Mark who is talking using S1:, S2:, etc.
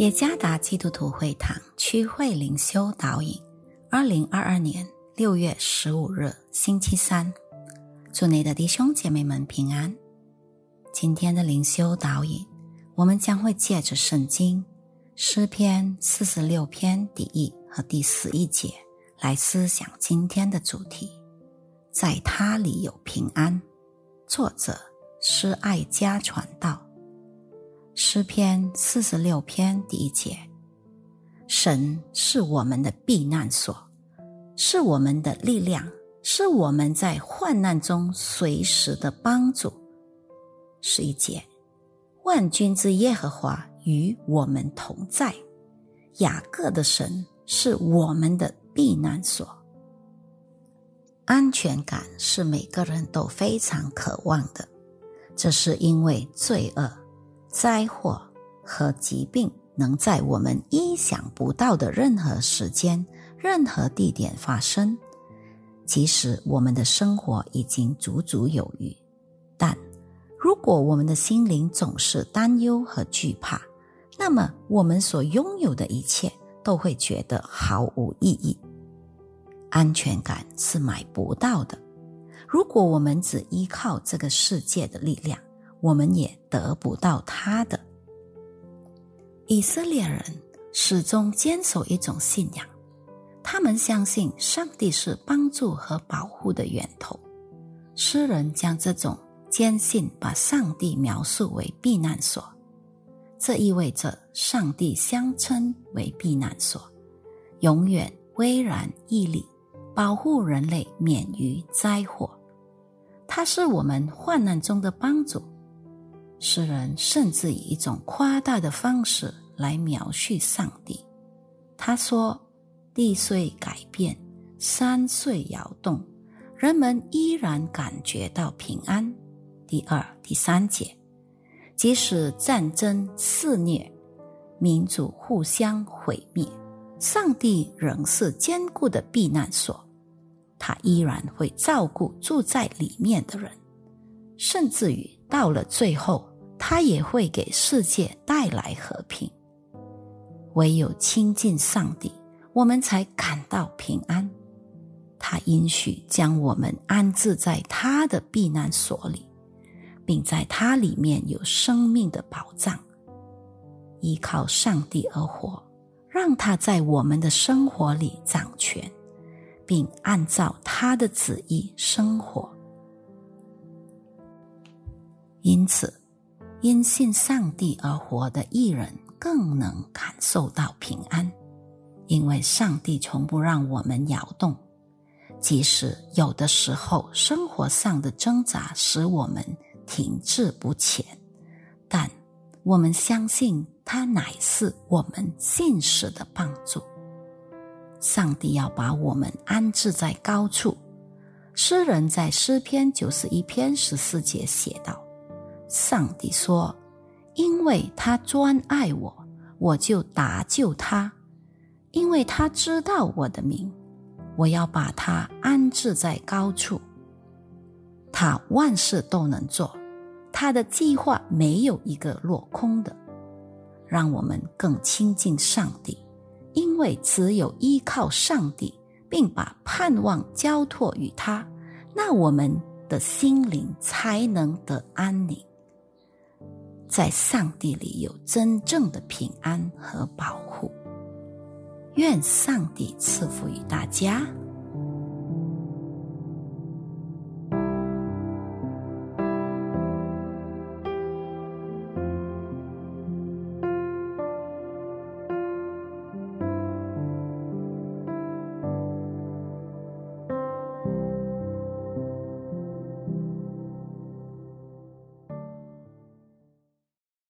S1: 耶加达基督徒会堂区会灵修导引，二零二二年六月十五日星期三，祝你的弟兄姐妹们平安。今天的灵修导引，我们将会借着圣经诗篇四十六篇第一和第十一节来思想今天的主题，在他里有平安。作者施爱家传道。诗篇四十六篇第一节：神是我们的避难所，是我们的力量，是我们在患难中随时的帮助。十一节：万军之耶和华与我们同在，雅各的神是我们的避难所。安全感是每个人都非常渴望的，这是因为罪恶。灾祸和疾病能在我们意想不到的任何时间、任何地点发生，即使我们的生活已经足足有余。但如果我们的心灵总是担忧和惧怕，那么我们所拥有的一切都会觉得毫无意义。安全感是买不到的。如果我们只依靠这个世界的力量，我们也得不到他的。以色列人始终坚守一种信仰，他们相信上帝是帮助和保护的源头。诗人将这种坚信把上帝描述为避难所，这意味着上帝相称为避难所，永远巍然屹立，保护人类免于灾祸。他是我们患难中的帮助。诗人甚至以一种夸大的方式来描述上帝。他说：“地虽改变，山虽摇动，人们依然感觉到平安。”第二、第三节，即使战争肆虐，民族互相毁灭，上帝仍是坚固的避难所，他依然会照顾住在里面的人，甚至于到了最后。他也会给世界带来和平。唯有亲近上帝，我们才感到平安。他允许将我们安置在他的避难所里，并在他里面有生命的保障。依靠上帝而活，让他在我们的生活里掌权，并按照他的旨意生活。因此。因信上帝而活的艺人更能感受到平安，因为上帝从不让我们摇动，即使有的时候生活上的挣扎使我们停滞不前，但我们相信他乃是我们信实的帮助。上帝要把我们安置在高处。诗人在诗篇九十一篇十四节写道。上帝说：“因为他专爱我，我就搭救他；因为他知道我的名，我要把他安置在高处。他万事都能做，他的计划没有一个落空的。让我们更亲近上帝，因为只有依靠上帝，并把盼望交托于他，那我们的心灵才能得安宁。”在上帝里有真正的平安和保护。愿上帝赐福于大家。